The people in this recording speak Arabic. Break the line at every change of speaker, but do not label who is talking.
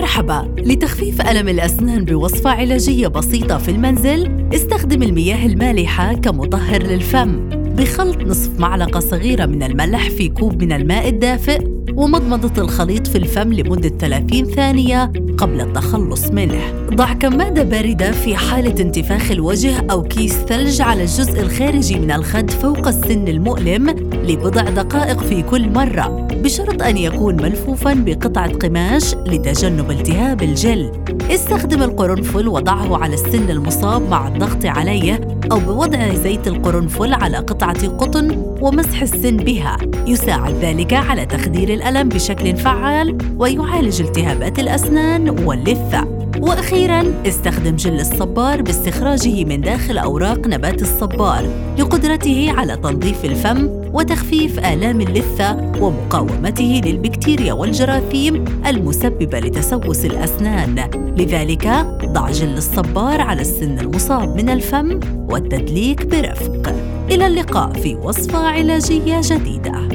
مرحبا لتخفيف ألم الأسنان بوصفة علاجية بسيطة في المنزل استخدم المياه المالحة كمطهر للفم بخلط نصف معلقة صغيرة من الملح في كوب من الماء الدافئ ومضمضة الخليط في الفم لمدة 30 ثانية قبل التخلص منه. ضع كمادة باردة في حالة انتفاخ الوجه أو كيس ثلج على الجزء الخارجي من الخد فوق السن المؤلم لبضع دقائق في كل مرة بشرط أن يكون ملفوفاً بقطعة قماش لتجنب التهاب الجلد. استخدم القرنفل وضعه على السن المصاب مع الضغط عليه أو بوضع زيت القرنفل على قطعة قطن ومسح السن بها يساعد ذلك على تخدير الألم بشكل فعال ويعالج التهابات الأسنان واللثة وأخيرا استخدم جل الصبار باستخراجه من داخل أوراق نبات الصبار لقدرته على تنظيف الفم وتخفيف آلام اللثة ومقاومته للبكتيريا والجراثيم المسببة لتسوس الأسنان. لذلك ضع جل الصبار على السن المصاب من الفم والتدليك برفق. إلى اللقاء في وصفه علاجية جديدة.